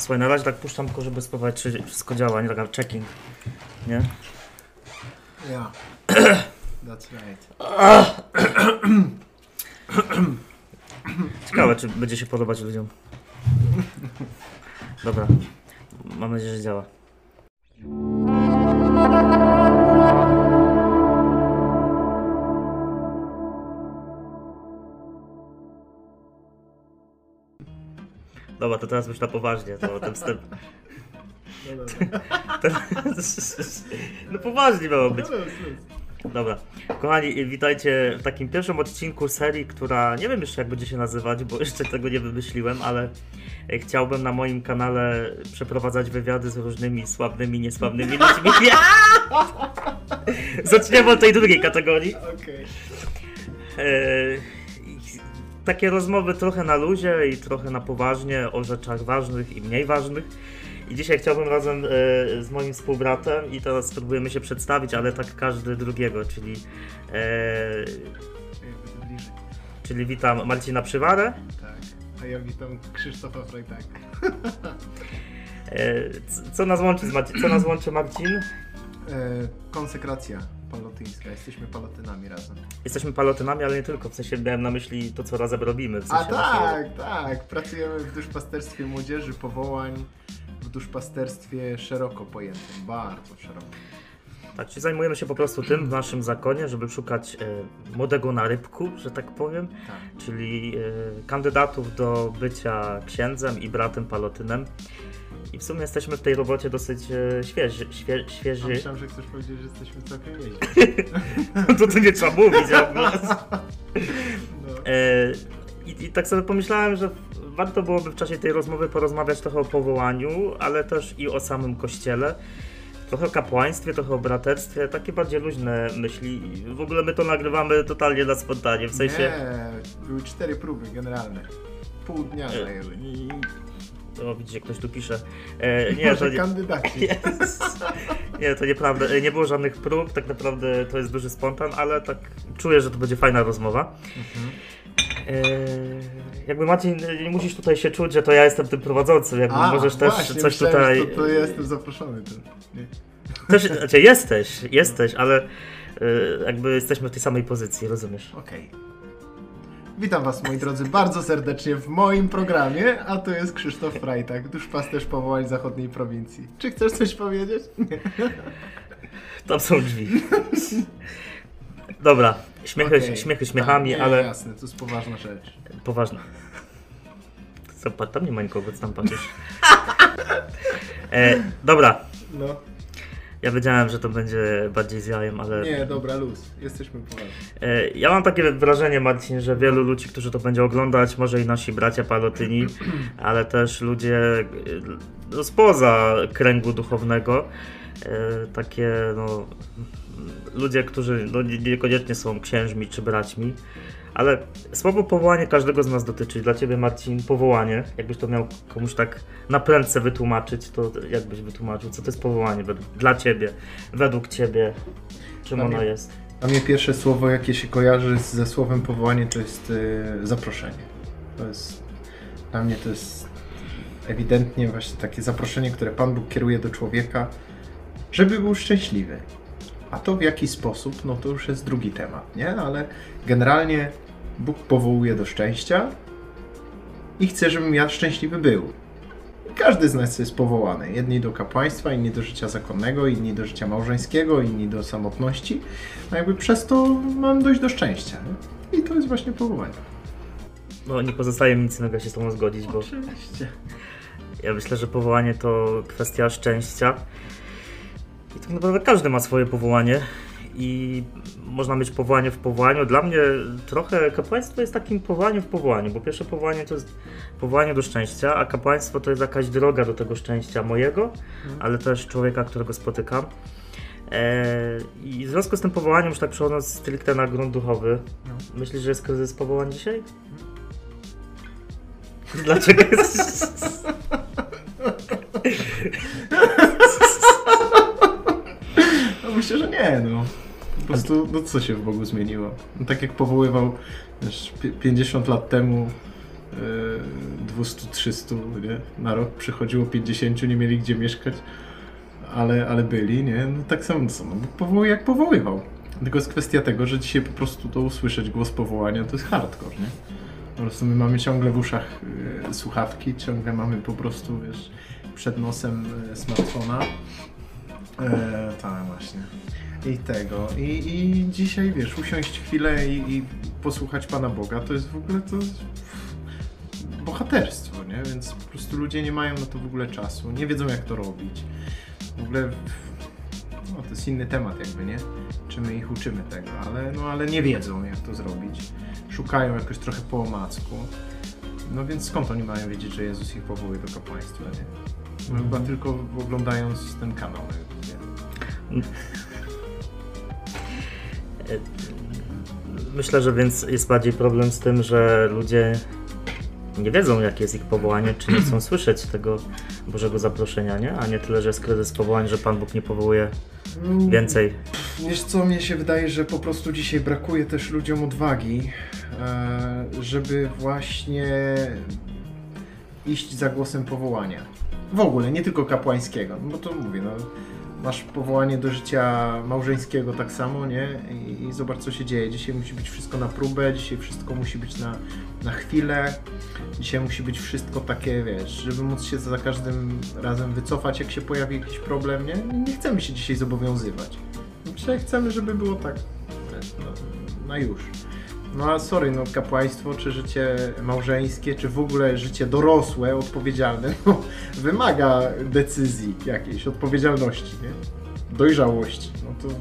Słuchaj, na razie tak puszczam tylko, żeby spróbować, czy wszystko działa, nie taka checking. Nie? Ja. That's right. Ciekawe, czy będzie się podobać ludziom. Dobra. Mam nadzieję, że działa. Dobra, to teraz już na poważnie, to ten wstęp. No dobra. No poważnie miało być. No, luz, luz. Dobra. Kochani, witajcie w takim pierwszym odcinku serii, która nie wiem jeszcze jak będzie się nazywać, bo jeszcze tego nie wymyśliłem, ale e, chciałbym na moim kanale przeprowadzać wywiady z różnymi sławnymi, niesławnymi ludźmi. Zaczniemy od tej drugiej kategorii. Okej. Takie rozmowy trochę na luzie i trochę na poważnie o rzeczach ważnych i mniej ważnych. I dzisiaj chciałbym razem e, z moim współbratem i teraz spróbujemy się przedstawić, ale tak każdy drugiego, czyli, e, czyli witam Marcina Przywarę. Tak. A ja witam Krzysztofa Frejtaka. E, co, nas łączy z Marci- co nas łączy Marcin? Konsekracja palotyńska. Jesteśmy palotynami razem. Jesteśmy palotynami, ale nie tylko, w sensie miałem na myśli to, co razem robimy. W A sensie naszego- tak, tak. Pracujemy w duszpasterstwie młodzieży, powołań, w duszpasterstwie szeroko pojętym. Bardzo szeroko. Tak, czyli zajmujemy się po prostu tym w naszym zakonie, żeby szukać e, młodego na rybku, że tak powiem, Tak. czyli e, kandydatów do bycia księdzem i bratem palotynem. I w sumie jesteśmy w tej robocie dosyć e, świeży. Świe, A świeży. myślałem, że chcesz powiedzieć, że jesteśmy całkiem nieźli. to tu nie trzeba mówić. nas. No. E, i, I tak sobie pomyślałem, że warto byłoby w czasie tej rozmowy porozmawiać trochę o powołaniu, ale też i o samym kościele. Trochę o kapłaństwie, trochę o braterstwie, takie bardziej luźne myśli. W ogóle my to nagrywamy totalnie na spontanie, w sensie... Nie, były cztery próby generalne. Pół dnia E, zajęły. O, widzicie, ktoś tu pisze. E, nie, to nie, kandydaci. nie, to nieprawda. E, Nie było żadnych prób, tak naprawdę to jest duży spontan, ale tak czuję, że to będzie fajna rozmowa. Mhm. E, jakby Marcin, nie musisz tutaj się czuć, że to ja jestem tym prowadzącym, jakby A, możesz też właśnie, coś myślałem, tutaj... To, to ja jestem zaproszony. Nie. Też, znaczy jesteś, jesteś, ale e, jakby jesteśmy w tej samej pozycji, rozumiesz? Okej. Witam Was, moi drodzy, bardzo serdecznie w moim programie, a to jest Krzysztof Frajtak, duszpasterz powołań zachodniej prowincji. Czy chcesz coś powiedzieć? Nie. Tam są drzwi. Dobra, śmiechy, Okej. śmiechy śmiechami, Tak, ale Jasne, to jest poważna rzecz. poważne. Zobacz, tam nie ma nikogo, co tam patrzysz. E, dobra, No, ja wiedziałem, że to będzie bardziej z jajem, ale... nie, dobra, luz. Jesteśmy poważni. E, Ja mam takie wrażenie, Marcin, że wielu ludzi, którzy to będzie oglądać, może i nasi bracia palotyni, ale też ludzie e, no, spoza kręgu duchownego, e, takie no, ludzie, którzy no, nie- niekoniecznie są księżmi czy braćmi, ale słowo powołanie każdego z nas dotyczy. Dla ciebie, Marcin, powołanie, jakbyś to miał komuś tak na prędce wytłumaczyć, to jakbyś wytłumaczył, co to jest powołanie według, dla ciebie, według ciebie, czym Dla ono mnie- jest? A mnie pierwsze słowo, jakie się kojarzy ze słowem powołanie, to jest y, zaproszenie. To jest, dla mnie to jest ewidentnie właśnie takie zaproszenie, które Pan Bóg kieruje do człowieka, żeby był szczęśliwy. A to w jaki sposób, no to już jest drugi temat, nie? Ale generalnie Bóg powołuje do szczęścia i chce, żebym ja szczęśliwy był. Każdy z nas jest powołany. Jedni do kapłaństwa, inni do życia zakonnego, inni do życia małżeńskiego, inni do samotności. A jakby przez to mam dojść do szczęścia. Nie? I to jest właśnie powołanie. No nie pozostaje mi nic innego się z tobą zgodzić, bo Oczywiście. ja myślę, że powołanie to kwestia szczęścia. I tak naprawdę każdy ma swoje powołanie i można mieć powołanie w powołaniu. Dla mnie trochę kapłaństwo jest takim powołaniem w powołaniu, bo pierwsze powołanie to jest powołanie do szczęścia, a kapłaństwo to jest jakaś droga do tego szczęścia mojego, ale też człowieka, którego spotykam. Eee, I w związku z tym powołaniem, już tak przechodząc stricte na grunt duchowy, No. myślisz, że jest kryzys powołań dzisiaj? Dlaczego jest... myślę, że nie, no. Po prostu, no co się w Bogu zmieniło? No, tak jak powoływał wiesz, pi- 50 lat temu yy, 200-300 nie? na rok, przychodziło 50, nie mieli gdzie mieszkać, ale, ale byli, nie? No tak samo, no, powołuje jak powoływał. Tylko jest kwestia tego, że dzisiaj po prostu to usłyszeć głos powołania to jest hardcore, nie? Po prostu my mamy ciągle w uszach y, słuchawki, ciągle mamy po prostu, wiesz, przed nosem y, smartfona. E, tak, właśnie. I tego. I, I dzisiaj, wiesz, usiąść chwilę i, i posłuchać Pana Boga, to jest w ogóle to bohaterstwo, nie? Więc po prostu ludzie nie mają na to w ogóle czasu, nie wiedzą jak to robić. W ogóle no, to jest inny temat jakby, nie? Czy my ich uczymy tego, ale, no, ale nie wiedzą jak to zrobić. Szukają jakoś trochę po omacku. No więc skąd oni mają wiedzieć, że Jezus ich powołuje do kapłaństwa, nie? No, Mhm. Chyba tylko oglądając ten kanał na YouTubie. Myślę, że więc jest bardziej problem z tym, że ludzie nie wiedzą, jakie jest ich powołanie, czy nie chcą słyszeć tego Bożego zaproszenia, nie? A nie tyle, że jest kryzys powołań, że Pan Bóg nie powołuje więcej. Wiesz co, mnie się wydaje, że po prostu dzisiaj brakuje też ludziom odwagi, e, żeby właśnie iść za głosem powołania. W ogóle, nie tylko kapłańskiego, no bo to mówię, no, masz powołanie do życia małżeńskiego tak samo, nie? I, I zobacz co się dzieje. Dzisiaj musi być wszystko na próbę, dzisiaj wszystko musi być na, na chwilę. Dzisiaj musi być wszystko takie, wiesz, żeby móc się za każdym razem wycofać, jak się pojawi jakiś problem, nie? Nie chcemy się dzisiaj zobowiązywać. Dzisiaj chcemy, żeby było tak, no, na już. No a sorry, no kapłaństwo, czy życie małżeńskie, czy w ogóle życie dorosłe, odpowiedzialne, no, wymaga decyzji jakiejś, odpowiedzialności, nie? Dojrzałości. No to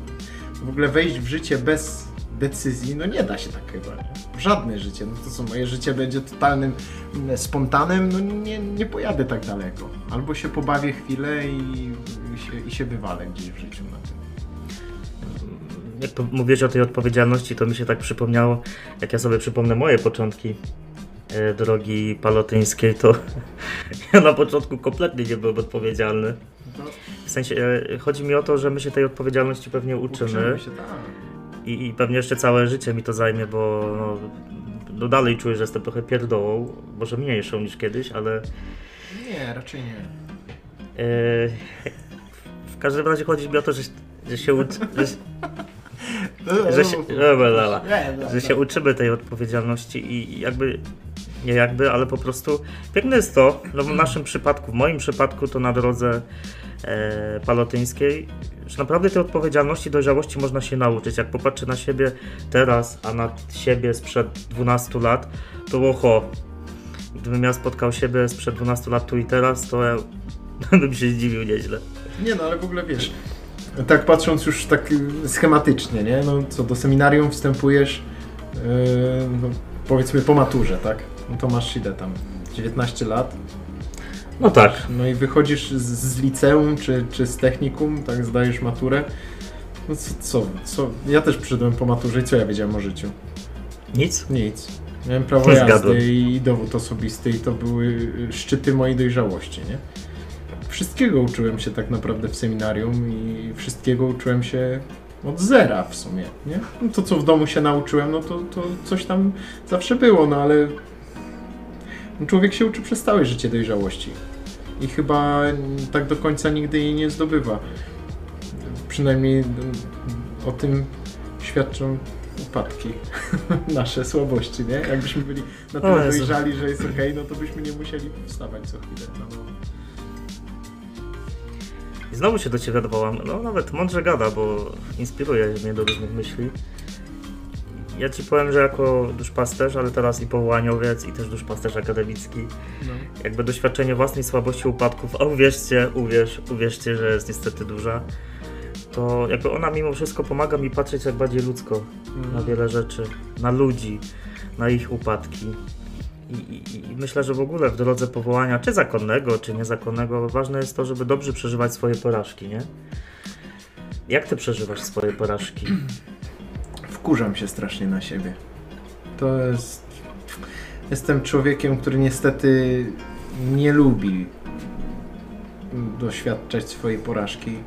w ogóle wejść w życie bez decyzji, no nie da się tak chyba, nie? Żadne życie. No to co, moje życie będzie totalnym mm, spontanem, no nie, nie pojadę tak daleko. Albo się pobawię chwilę i, i, się, i się wywalę gdzieś w życiu. Jak mówisz o tej odpowiedzialności, to mi się tak przypomniało, jak ja sobie przypomnę moje początki e, drogi palotyńskiej, to ja na początku kompletnie nie byłem odpowiedzialny. W sensie, e, chodzi mi o to, że my się tej odpowiedzialności pewnie uczymy. uczymy się, tak. I, I pewnie jeszcze całe życie mi to zajmie, bo no, no dalej czuję, że jestem trochę pierdołą, może mniejszą niż kiedyś, ale Nie, raczej nie. e, w każdym razie chodzi mi o to, że, że się uczy, że, że, się, że się uczymy tej odpowiedzialności i jakby, nie jakby, ale po prostu piękne jest to, no w naszym przypadku, w moim przypadku to na drodze e, palotyńskiej, że naprawdę tej odpowiedzialności, dojrzałości można się nauczyć. Jak popatrzę na siebie teraz, a na siebie sprzed 12 lat, to oho, gdybym ja spotkał siebie sprzed 12 lat tu i teraz, to ja bym się zdziwił nieźle. Nie no, ale w ogóle wiesz, tak patrząc już tak y, schematycznie, nie? No co, do seminarium wstępujesz, yy, no, powiedzmy po maturze, tak? No to masz ile tam, 19 lat, No tak, no i wychodzisz z, z liceum czy, czy z technikum, tak, zdajesz maturę. No co, co, co, ja też przyszedłem po maturze i co ja wiedziałem o życiu? nic. Nic. Miałem prawo jazdy i dowód osobisty i to były szczyty mojej dojrzałości, nie? Wszystkiego uczyłem się tak naprawdę w seminarium i wszystkiego uczyłem się od zera w sumie, nie? No to co w domu się nauczyłem, no to, to coś tam zawsze było, no ale no człowiek się uczy przez całe życie dojrzałości i chyba tak do końca nigdy jej nie zdobywa. Przynajmniej mm, o tym świadczą upadki, nasze słabości, nie? Jakbyśmy byli na tyle dojrzali, że jest okej, no to byśmy nie musieli wstawać co chwilę. No. I znowu się do Ciebie odwołam. No nawet mądrze gada, bo inspiruje mnie do różnych myśli. Ja Ci powiem, że jako duszpasterz, ale teraz i powołaniowiec, i też duszpasterz akademicki, No. jakby doświadczenie własnej słabości upadków, a uwierzcie, uwierz, uwierzcie, że jest niestety duża, to jakby ona mimo wszystko pomaga mi patrzeć jak bardziej ludzko na wiele rzeczy, na ludzi, na ich upadki. I, i, myślę, że w ogóle w drodze powołania, czy zakonnego, czy niezakonnego, ważne jest to, żeby dobrze przeżywać swoje porażki, nie? Jak ty przeżywasz swoje porażki? Wkurzam się strasznie na siebie. To jest... Jestem człowiekiem, który niestety nie lubi doświadczać swojej porażki.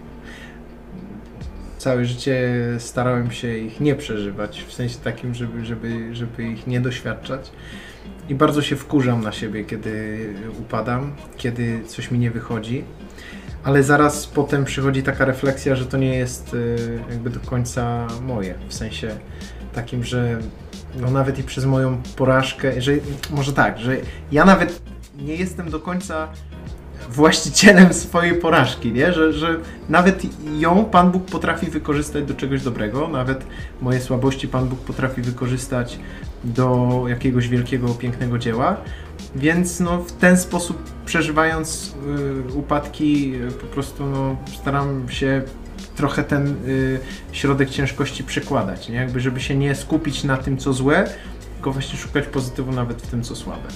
Całe życie starałem się ich nie przeżywać, w sensie takim, żeby, żeby, żeby ich nie doświadczać. I bardzo się wkurzam na siebie, kiedy upadam, kiedy coś mi nie wychodzi. Ale zaraz potem przychodzi taka refleksja, że to nie jest y, jakby do końca moje. W sensie takim, że no nawet i przez moją porażkę, że może tak, że ja nawet nie jestem do końca właścicielem swojej porażki, nie? Że, że nawet ją Pan Bóg potrafi wykorzystać do czegoś dobrego, nawet moje słabości Pan Bóg potrafi wykorzystać do jakiegoś wielkiego, pięknego dzieła. Więc no, w ten sposób przeżywając y, upadki, y, po prostu no, staram się trochę ten y, środek ciężkości przekładać, nie? Jakby żeby się nie skupić na tym, co złe, tylko właśnie szukać pozytywu nawet w tym, co słabe.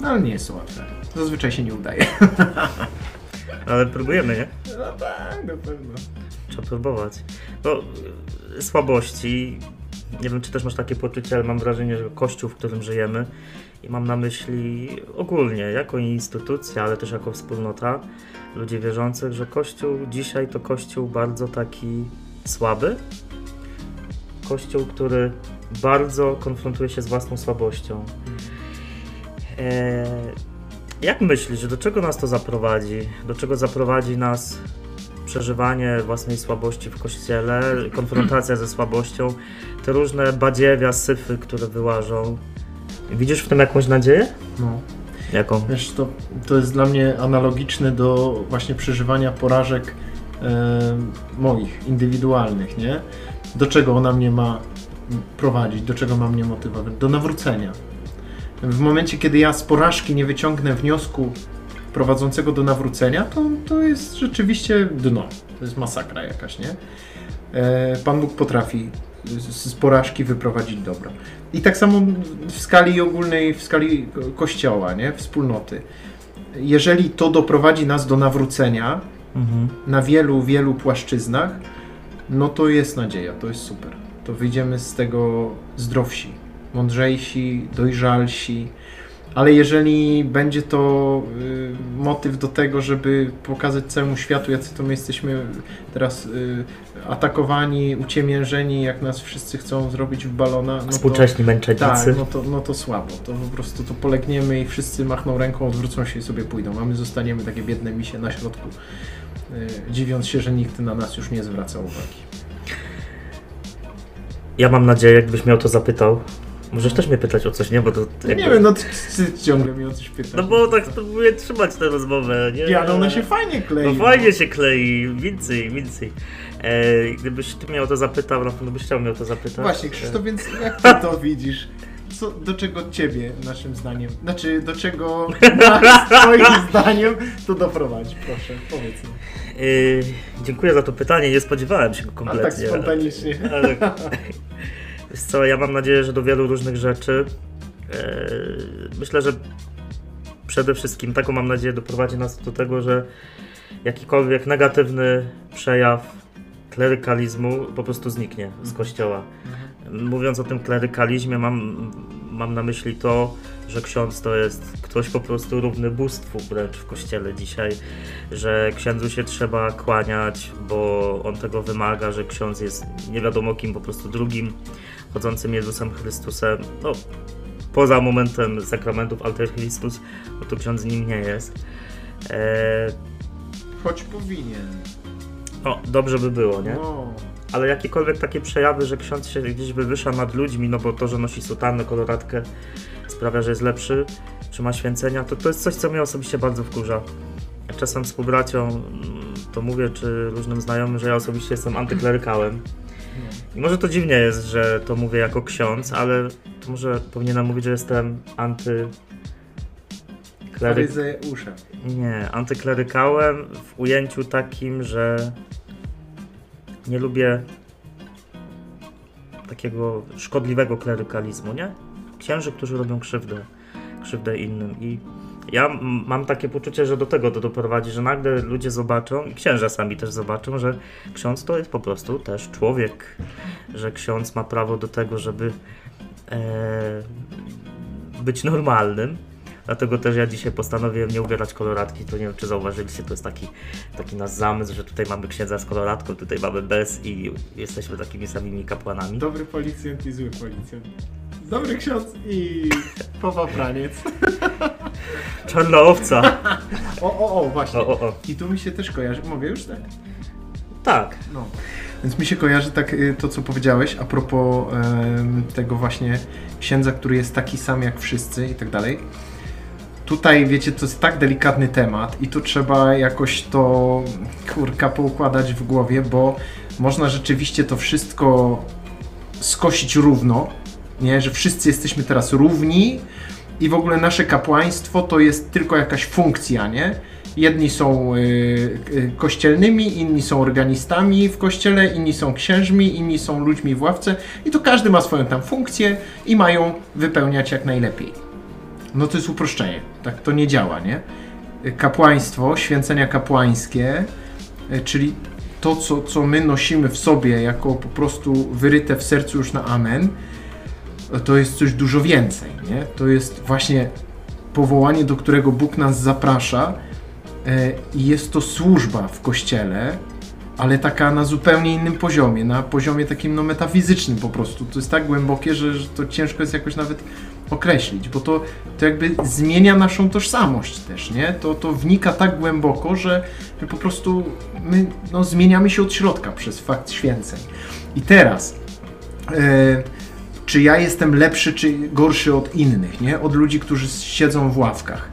No ale nie jest to łatwe. Zazwyczaj się nie udaje. Ale próbujemy, nie? No tak, na pewno. Trzeba próbować. No, słabości. Nie wiem, czy też masz takie poczucie, ale mam wrażenie, że kościół, w którym żyjemy, i mam na myśli ogólnie, jako instytucja, ale też jako wspólnota ludzi wierzących, że kościół dzisiaj to kościół bardzo taki słaby. Kościół, który bardzo konfrontuje się z własną słabością. Eee, jak myślisz, do czego nas to zaprowadzi? Do czego zaprowadzi nas przeżywanie własnej słabości w kościele, konfrontacja ze słabością, te różne badziewia, syfy, które wyłażą? Widzisz w tym jakąś nadzieję? No. Jaką? Wiesz, to, to jest dla mnie analogiczne do właśnie przeżywania porażek e, moich, indywidualnych, nie? Do czego ona mnie ma prowadzić, do czego ma mnie motywować? Do nawrócenia. W momencie, kiedy ja z porażki nie wyciągnę wniosku prowadzącego do nawrócenia, to, to jest rzeczywiście dno. To jest masakra jakaś, nie? E, Pan Bóg potrafi z, porażki wyprowadzić dobro. I tak samo w skali ogólnej, w skali kościoła, nie? Wspólnoty. Jeżeli to doprowadzi nas do nawrócenia Mhm. na wielu, wielu płaszczyznach, no to jest nadzieja, to jest super. To wyjdziemy z tego zdrowsi, mądrzejsi, dojrzalsi. Ale jeżeli będzie to y, motyw do tego, żeby pokazać całemu światu, jacy to my jesteśmy teraz y, atakowani, uciemiężeni, jak nas wszyscy chcą zrobić w balona, no to, Współcześni męczennicy. tak, no to, no to słabo. To po prostu to polegniemy i wszyscy machną ręką, odwrócą się i sobie pójdą, a my zostaniemy takie biedne misie na środku, y, dziwiąc się, że nikt na nas już nie zwraca uwagi. Ja mam nadzieję, jakbyś miał to zapytał. Możesz też mnie pytać o coś, nie? Bo to No jakby... nie wiem, no ty, ty ciągle mi o coś pytasz. No bo tak próbuję trzymać tę rozmowę, nie? Ja, no ona się fajnie klei. No fajnie się klei, więcej, więcej. E, gdybyś ty mnie o to zapytał, na pewno byś chciał mnie o to zapytać. Właśnie, Krzysztof, więc jak ty to widzisz? Co, do czego ciebie, naszym zdaniem, znaczy do czego nas, twoim zdaniem to doprowadzi? Proszę, powiedz mi. E, dziękuję za to pytanie, nie spodziewałem się go A kompletnie. tak spontanicznie. Ale, wiesz co, ja mam nadzieję, że do wielu różnych rzeczy. E, myślę, że przede wszystkim taką mam nadzieję doprowadzi nas do tego, że jakikolwiek negatywny przejaw klerykalizmu po prostu zniknie z kościoła. Mówiąc o tym klerykalizmie, mam, mam na myśli to, że ksiądz to jest ktoś po prostu równy bóstwu wręcz w kościele dzisiaj, że księdzu się trzeba kłaniać, bo on tego wymaga, że ksiądz jest nie wiadomo kim, po prostu drugim chodzącym Jezusem Chrystusem. No, poza momentem sakramentów Alter Christus, bo to ksiądz nim nie jest. Eee, Choć powinien. no, dobrze by było, nie? No. Ale jakiekolwiek takie przejawy, że ksiądz się gdzieś wywyższa nad ludźmi, no bo to, że nosi sutannę, koloratkę sprawia, że jest lepszy, czy ma święcenia, to to jest coś, co mnie osobiście bardzo wkurza. Czasem współbraciom mm, to mówię, czy różnym znajomym, że ja osobiście jestem antyklerykałem. I może to dziwnie jest, że to mówię jako ksiądz, ale to może powinienem mówić, że jestem anty... Kleryk... Faryzeuszem. Nie, antyklerykałem w ujęciu takim, że nie lubię takiego szkodliwego klerykalizmu, nie? Księży, którzy robią krzywdę, krzywdę innym i ja mam takie poczucie, że do tego to doprowadzi, że nagle ludzie zobaczą i księża sami też zobaczą, że ksiądz to jest po prostu też człowiek, że ksiądz ma prawo do tego, żeby e, być normalnym. Dlatego też ja dzisiaj postanowiłem nie ubierać koloratki. To nie wiem, czy zauważyliście, to jest taki, taki nasz zamysł, że tutaj mamy księdza z koloratką, tutaj mamy bez i jesteśmy takimi samymi kapłanami. Dobry policjant i zły policjant. Dobry ksiądz i popapraniec. Czarna owca. O, o, o, właśnie. O, o, o. I tu mi się też kojarzy, mogę już tak? Tak. No. Więc mi się kojarzy tak y, to, co powiedziałeś a propos tego właśnie księdza, który jest taki sam jak wszyscy i tak dalej. Tutaj, wiecie, to jest tak delikatny temat i tu trzeba jakoś to, kurka, poukładać w głowie, bo można rzeczywiście to wszystko skosić równo, nie? Że wszyscy jesteśmy teraz równi i w ogóle nasze kapłaństwo to jest tylko jakaś funkcja, nie? Jedni są y, y, kościelnymi, inni są organistami w kościele, inni są księżmi, inni są ludźmi w ławce i to każdy ma swoją tam funkcję i mają wypełniać jak najlepiej. No to jest uproszczenie. Tak to nie działa, nie? Kapłaństwo, święcenia kapłańskie, y, czyli to, co, co my nosimy w sobie jako po prostu wyryte w sercu już na amen, to jest coś dużo więcej, nie? To jest właśnie powołanie, do którego Bóg nas zaprasza e, i jest to służba w Kościele, ale taka na zupełnie innym poziomie, na poziomie takim no metafizycznym po prostu. To jest tak głębokie, że, to ciężko jest jakoś nawet określić, bo to, to jakby zmienia naszą tożsamość też, nie? To, to wnika tak głęboko, że, po prostu my no, zmieniamy się od środka przez fakt święceń. I teraz, e, czy ja jestem lepszy czy gorszy od innych, nie? Od ludzi, którzy siedzą w ławkach?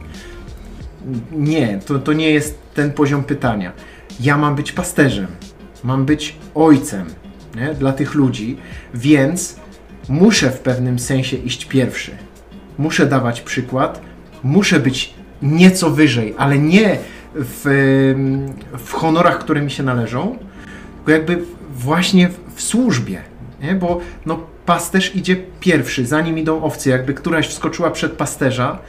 Nie, to, to nie jest ten poziom pytania. Ja mam być pasterzem, mam być ojcem nie? dla tych ludzi, więc muszę w pewnym sensie iść pierwszy. Muszę dawać przykład, muszę być nieco wyżej, ale nie w, w honorach, które mi się należą, tylko jakby właśnie w, w służbie, nie? bo no, pasterz idzie pierwszy, zanim idą owce. Jakby któraś wskoczyła przed pasterza,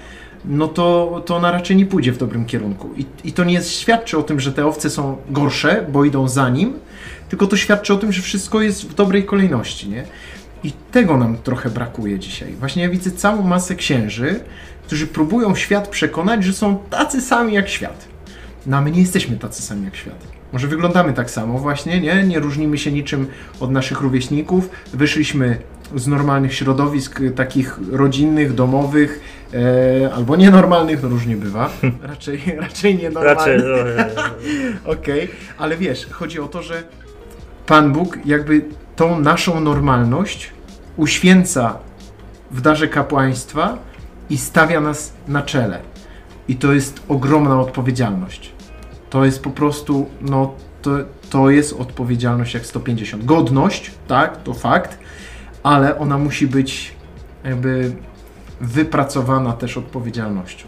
no to, to ona raczej nie pójdzie w dobrym kierunku. I, I to nie świadczy o tym, że te owce są gorsze, bo idą za nim, tylko to świadczy o tym, że wszystko jest w dobrej kolejności, nie? I tego nam trochę brakuje dzisiaj. Właśnie ja widzę całą masę księży, którzy próbują świat przekonać, że są tacy sami jak świat. No a my nie jesteśmy tacy sami jak świat. Może wyglądamy tak samo właśnie, nie? Nie różnimy się niczym od naszych rówieśników. Wyszliśmy z normalnych środowisk, y, takich rodzinnych, domowych, e, albo nienormalnych, no różnie bywa. Raczej, raczej nienormalnych. Raczej. no, e, Okej, ale wiesz, chodzi o to, że Pan Bóg jakby tą naszą normalność uświęca w darze kapłaństwa i stawia nas na czele. I to jest ogromna odpowiedzialność. To jest po prostu, no, to, to jest odpowiedzialność jak 150. Godność, tak, to fakt, ale ona musi być jakby wypracowana też odpowiedzialnością.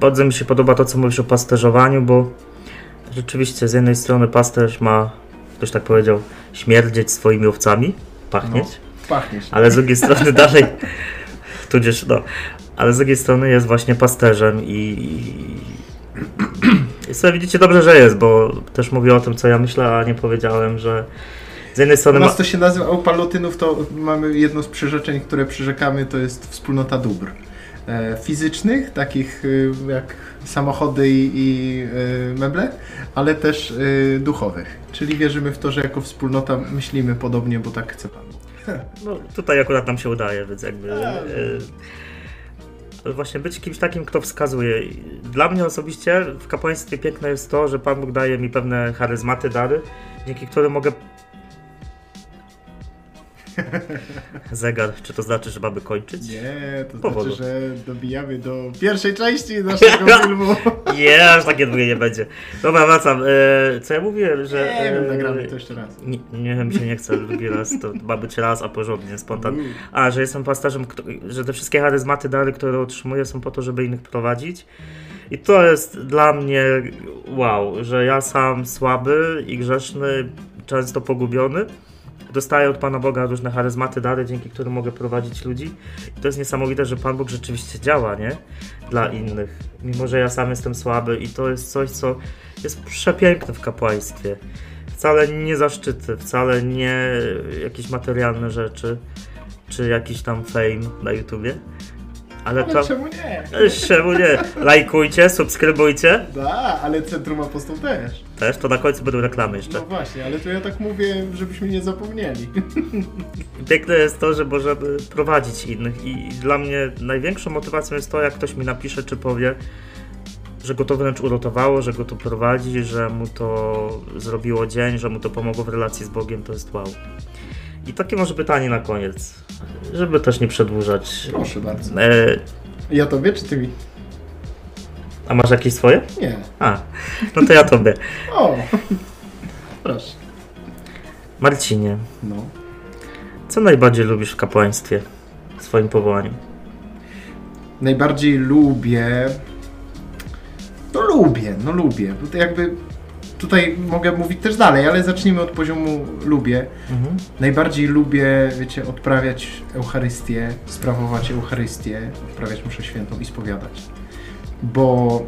Bardzo mi się podoba to, co mówisz o pasterzowaniu, bo rzeczywiście z jednej strony pasterz ma, ktoś tak powiedział, śmierdzieć swoimi owcami, pachnieć, Pachniesz. ale z drugiej strony dalej, tudzież no, ale z drugiej strony jest właśnie pasterzem i, i sobie widzicie dobrze, że jest, bo też mówię o tym, co ja myślę, a nie powiedziałem, że z jednej U strony ma, nas to się nazywa, u palotynów to mamy jedno z przyrzeczeń, które przyrzekamy, to jest wspólnota dóbr. E, fizycznych, takich y, jak samochody i, i y, meble, ale też duchowych. Czyli wierzymy w to, że jako wspólnota myślimy podobnie, bo tak chce Pan. No, tutaj akurat nam się udaje, więc jakby. A, E, właśnie być kimś takim, kto wskazuje. Dla mnie osobiście w kapłaństwie piękne jest to, że Pan Bóg daje mi pewne charyzmaty, dary, dzięki którym mogę. Zegar, czy to znaczy, że mamy kończyć? Nie, to Powodu. znaczy, że dobijamy do pierwszej części naszego filmu. Nie, aż takie długie nie będzie. Dobra, wracam. E, co ja mówiłem, że. Nie wiem, e, nagramy to jeszcze raz. Nie, nie mi się nie chce drugi raz, to ma być raz, a porządnie, spontan. A, że jestem pasterzem, że te wszystkie charyzmaty, dary, które otrzymuję są po to, żeby innych prowadzić. I to jest dla mnie wow, że ja sam słaby i grzeszny, często pogubiony, dostaję od Pana Boga różne charyzmaty, dary, dzięki którym mogę prowadzić ludzi. I to jest niesamowite, że Pan Bóg rzeczywiście działa, nie? Dla innych. Mimo, że ja sam jestem słaby i to jest coś, co jest przepiękne w kapłaństwie. Wcale nie zaszczyty, wcale nie jakieś materialne rzeczy, czy jakiś tam fame na YouTubie. Ale to... czemu nie? Czemu nie? Lajkujcie, subskrybujcie. Da, ale Centrum Apostol też. Też, to na końcu będą reklamy jeszcze. No właśnie, ale to ja tak mówię, żebyśmy nie zapomnieli. Piękne jest to, że możemy prowadzić innych i dla mnie największą motywacją jest to, jak ktoś mi napisze czy powie, że go to wręcz uratowało, że go to prowadzi, że mu to zrobiło dzień, że mu to pomogło w relacji z Bogiem, to jest wow. I takie może pytanie na koniec, żeby też nie przedłużać. Proszę bardzo. E, Ja tobie czy ty mi? a masz jakieś swoje? Nie. A, no to ja tobie. O! Proszę. Marcinie, No. co najbardziej lubisz w kapłaństwie, w swoim powołaniu? Najbardziej lubię. No lubię, no lubię. Bo to jakby tutaj mogę mówić też dalej, ale zacznijmy od poziomu lubię. Mhm. Najbardziej lubię, wiecie, odprawiać Eucharystię, sprawować Eucharystię, odprawiać mszę świętą i spowiadać. Bo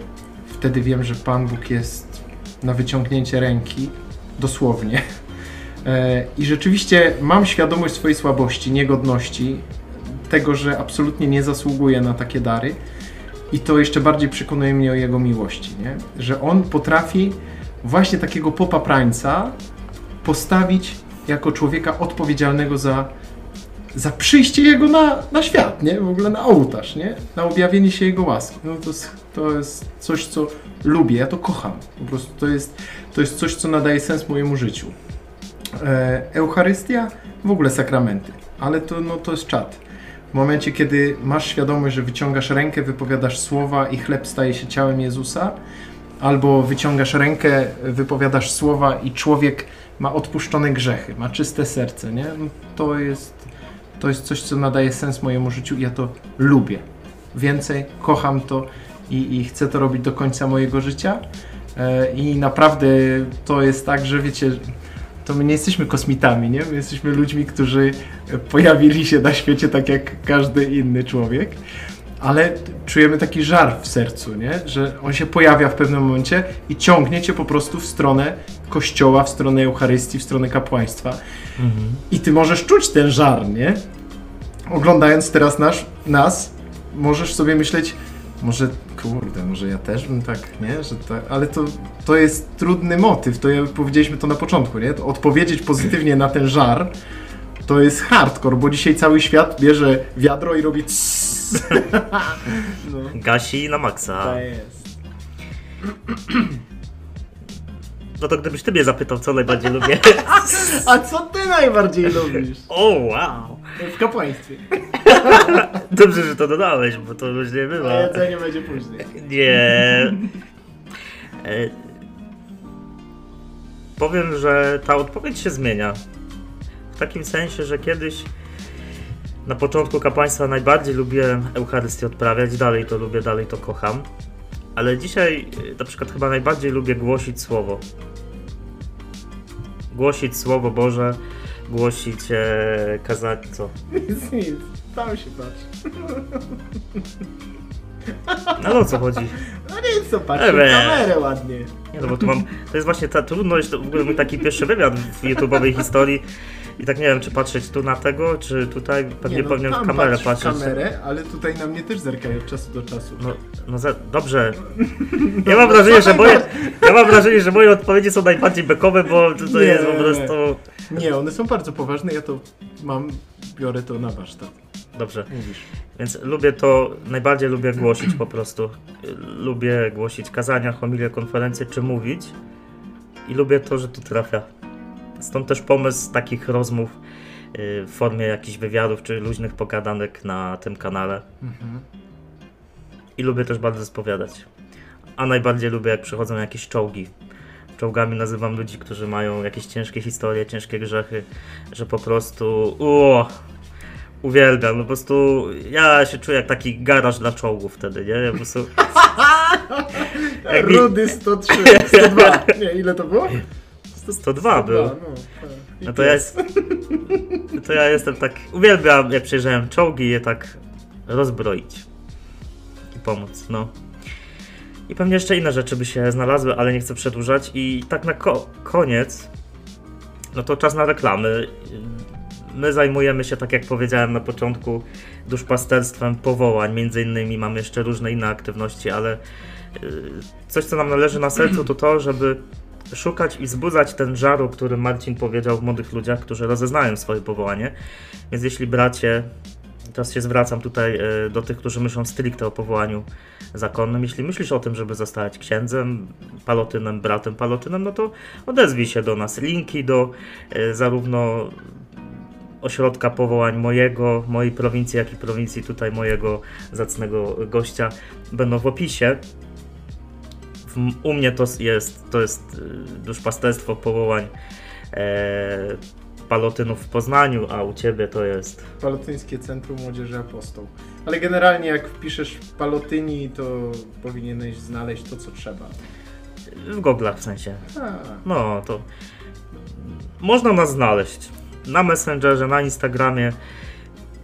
wtedy wiem, że Pan Bóg jest na wyciągnięcie ręki, dosłownie. E, I rzeczywiście mam świadomość swojej słabości, niegodności, tego, że absolutnie nie zasługuję na takie dary. I to jeszcze bardziej przekonuje mnie o Jego miłości, nie? że On potrafi właśnie takiego popaprańca postawić jako człowieka odpowiedzialnego za, za przyjście Jego na, na świat, nie? w ogóle na ołtarz, nie? na objawienie się Jego łaski. No to, to jest coś, co lubię, ja to kocham. Po prostu to jest, to jest coś, co nadaje sens mojemu życiu. E, Eucharystia, w ogóle sakramenty, ale to, no, to jest czat. W momencie, kiedy masz świadomość, że wyciągasz rękę, wypowiadasz słowa i chleb staje się ciałem Jezusa, albo wyciągasz rękę, wypowiadasz słowa i człowiek ma odpuszczone grzechy, ma czyste serce, nie? No, to, jest, to jest coś, co nadaje sens mojemu życiu i ja to lubię. Więcej, kocham to i, i chcę to robić do końca mojego życia. E, I naprawdę to jest tak, że wiecie, to my nie jesteśmy kosmitami, nie? My jesteśmy ludźmi, którzy pojawili się na świecie tak jak każdy inny człowiek, ale czujemy taki żar w sercu, nie? Że on się pojawia w pewnym momencie i ciągnie cię po prostu w stronę kościoła, w stronę Eucharystii, w stronę kapłaństwa. Mhm. I ty możesz czuć ten żar, nie? Oglądając teraz nasz, nas, możesz sobie myśleć, może, kurde, może ja też bym tak, nie? Że tak, ale to, to jest trudny motyw, to ja, powiedzieliśmy to na początku, nie? To odpowiedzieć pozytywnie na ten żar, to jest hardcore, bo dzisiaj cały świat bierze wiadro i robi tss. no, Gasi na maksa. to jest. No to gdybyś ty mnie zapytał, co najbardziej lubię. A co ty najbardziej lubisz O, wow! w kapłaństwie? Dobrze, że to dodałeś, bo to już nie było. A jedzenie będzie później. Nie. E, Powiem, że ta odpowiedź się zmienia. W takim sensie, że kiedyś na początku kapłaństwa najbardziej lubiłem Eucharystię odprawiać, dalej to lubię, dalej to kocham. Ale dzisiaj e, na przykład chyba najbardziej lubię głosić słowo. Głosić słowo Boże, głosić, e, kazać co? Nic, nic. Tam się patrz. No o co chodzi? No nic, co patrz, Ewe. kamerę ładnie. Nie no, bo tu mam. To jest właśnie ta trudność, to w ogóle mój taki pierwszy wywiad w YouTube'owej historii. I tak nie wiem, czy patrzeć tu na tego, czy tutaj. Pewnie Nie, no, powinienem w kamerę patrz w patrzeć. kamerę, ale tutaj na mnie też zerkają od czasu do czasu. No, no za, dobrze. Ja mam wrażenie, że moje. Ja mam wrażenie, że moje odpowiedzi są najbardziej bekowe, bo to, to Nie. jest po prostu. Nie, one są bardzo poważne, ja to mam, biorę to na warsztat. Dobrze. Mówisz. Więc lubię to, najbardziej lubię głosić po prostu. Lubię głosić kazania, homilie, konferencje, czy mówić. I lubię to, że tu trafia. Stąd też pomysł takich rozmów y, w formie jakichś wywiadów czy luźnych pogadanek na tym kanale. Mhm. I lubię też bardzo spowiadać. A najbardziej lubię, jak przychodzą jakieś czołgi. Czołgami nazywam ludzi, którzy mają jakieś ciężkie historie, ciężkie grzechy, że po prostu. Uo, uwielbiam. No po prostu ja się czuję jak taki garaż dla czołgów wtedy, nie? Ja po prostu. Rudy 103, 102. Nie, ile to było? 102 był. no. I No to ja, jest, to ja jestem tak. Uwielbiam, jak przyjeżdżałem czołgi, je tak rozbroić i pomóc. No. I pewnie jeszcze inne rzeczy by się znalazły, ale nie chcę przedłużać. I tak na ko- koniec, no to czas na reklamy. My zajmujemy się, tak jak powiedziałem na początku, duszpasterstwem powołań. Między innymi mamy jeszcze różne inne aktywności, ale y, coś, co nam należy na sercu, to to, żeby szukać i wzbudzać ten żar, o którym Marcin powiedział w młodych ludziach, którzy rozeznają swoje powołanie. Więc jeśli bracie, teraz się zwracam tutaj y, do tych, którzy myślą stricte o powołaniu zakonnym, jeśli myślisz o tym, żeby zostać księdzem, palotynem, bratem palotynem, no to odezwij się do nas. Linki do y, zarówno ośrodka powołań mojego, mojej prowincji, jak i prowincji tutaj mojego zacnego gościa będą w opisie. U mnie to jest, to jest y, duszpasterstwo powołań e, palotynów w Poznaniu, a u Ciebie to jest... Palotyńskie Centrum Młodzieży Apostoł. Ale generalnie jak wpiszesz Palotyni, to powinieneś znaleźć to, co trzeba. w goglach w sensie. A, No, to można nas znaleźć na Messengerze, na Instagramie.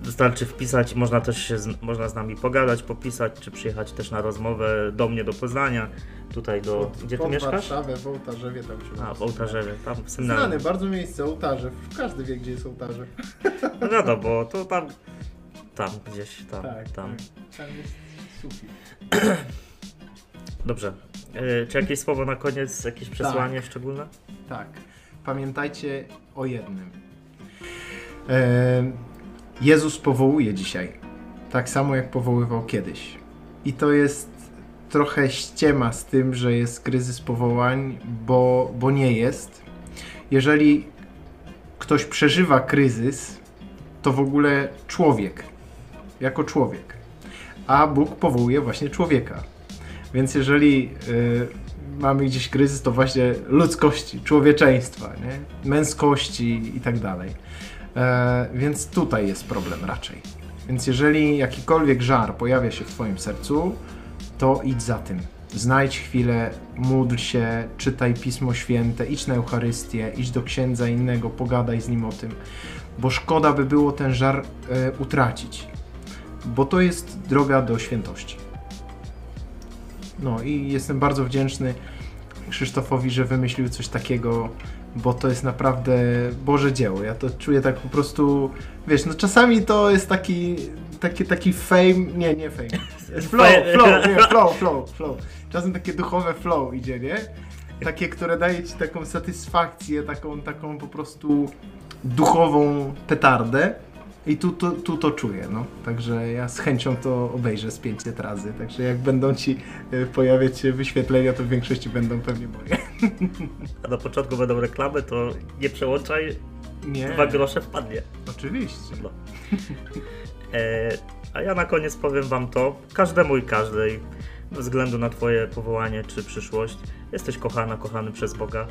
Wystarczy wpisać, można też się z, można z nami pogadać, popisać, czy przyjechać też na rozmowę do mnie, do Poznania, tutaj do... Gdzie ty pod mieszkasz? Warszawę, w Ołtarzewie tam się A, w Ołtarzewie, tam w seminarium. Znane bardzo miejsce, Ołtarzew. Każdy wie, gdzie jest Ołtarzew. No wiadomo, bo to tam, tam gdzieś, tam, Tak, tam. tak. Tam jest sufit. Dobrze. E, czy jakieś słowo na koniec, jakieś przesłanie szczególne? Tak. Pamiętajcie o jednym. E, Jezus powołuje dzisiaj. Tak samo jak powoływał kiedyś. I to jest trochę ściema z tym, że jest kryzys powołań, bo, bo nie jest. Jeżeli ktoś przeżywa kryzys, to w ogóle człowiek, jako człowiek. A Bóg powołuje właśnie człowieka. Więc jeżeli y, mamy gdzieś kryzys, to właśnie ludzkości, człowieczeństwa, nie? męskości i tak dalej. E, więc tutaj jest problem raczej. Więc jeżeli jakikolwiek żar pojawia się w Twoim sercu, to idź za tym. Znajdź chwilę, módl się, czytaj Pismo Święte, idź na Eucharystię, idź do księdza innego, pogadaj z nim o tym, bo szkoda by było ten żar e, utracić, bo to jest droga do świętości. No i jestem bardzo wdzięczny Krzysztofowi, że wymyślił coś takiego, bo to jest naprawdę Boże dzieło. Ja to czuję tak po prostu, wiesz, no czasami to jest taki, taki, taki fame, nie, nie fame, flow, flow, nie, flow, flow, flow. Czasem takie duchowe flow idzie, nie? Takie, które daje ci taką satysfakcję, taką, taką po prostu duchową petardę. I tu, tu, tu to czuję, no. Także ja z chęcią to obejrzę z 500 razy. Także jak będą ci e, pojawiać się wyświetlenia, to w większości będą pewnie moje. A na początku będą reklamy, to nie przełączaj, Nie, dwa grosze wpadnie. oczywiście. No. E, a ja na koniec powiem wam to, każdemu i każdej, bez względu na twoje powołanie czy przyszłość, jesteś kochana, kochany przez Boga,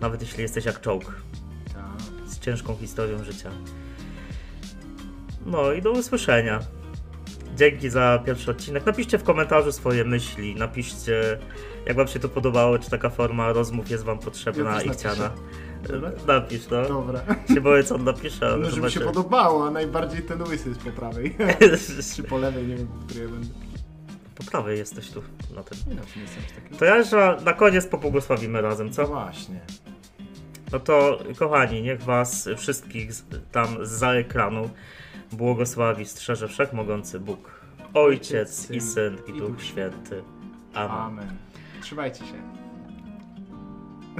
nawet jeśli jesteś jak czołg, Tak. z ciężką historią życia. No i do usłyszenia. Dzięki za pierwszy odcinek. Napiszcie w komentarzu swoje myśli, napiszcie jak wam się to podobało, czy taka forma rozmów jest wam potrzebna Ja i chciana. Dobra? Napisz, no. Dobra. Się boję, co on napisze, No, żeby się podobało, a najbardziej ten łysy jest po prawej. Czy po lewej, nie wiem, po której będę. Po prawej jesteś tu na tym. Nie, no, nie jestem aż taki. To ja jeszcze na koniec pobłogosławimy razem, No co? właśnie. No to kochani, niech was wszystkich tam za ekranu błogosławi, strzeże wszechmogący Bóg, Ojciec i Syn i Duch Święty. Amen. Amen. Trzymajcie się.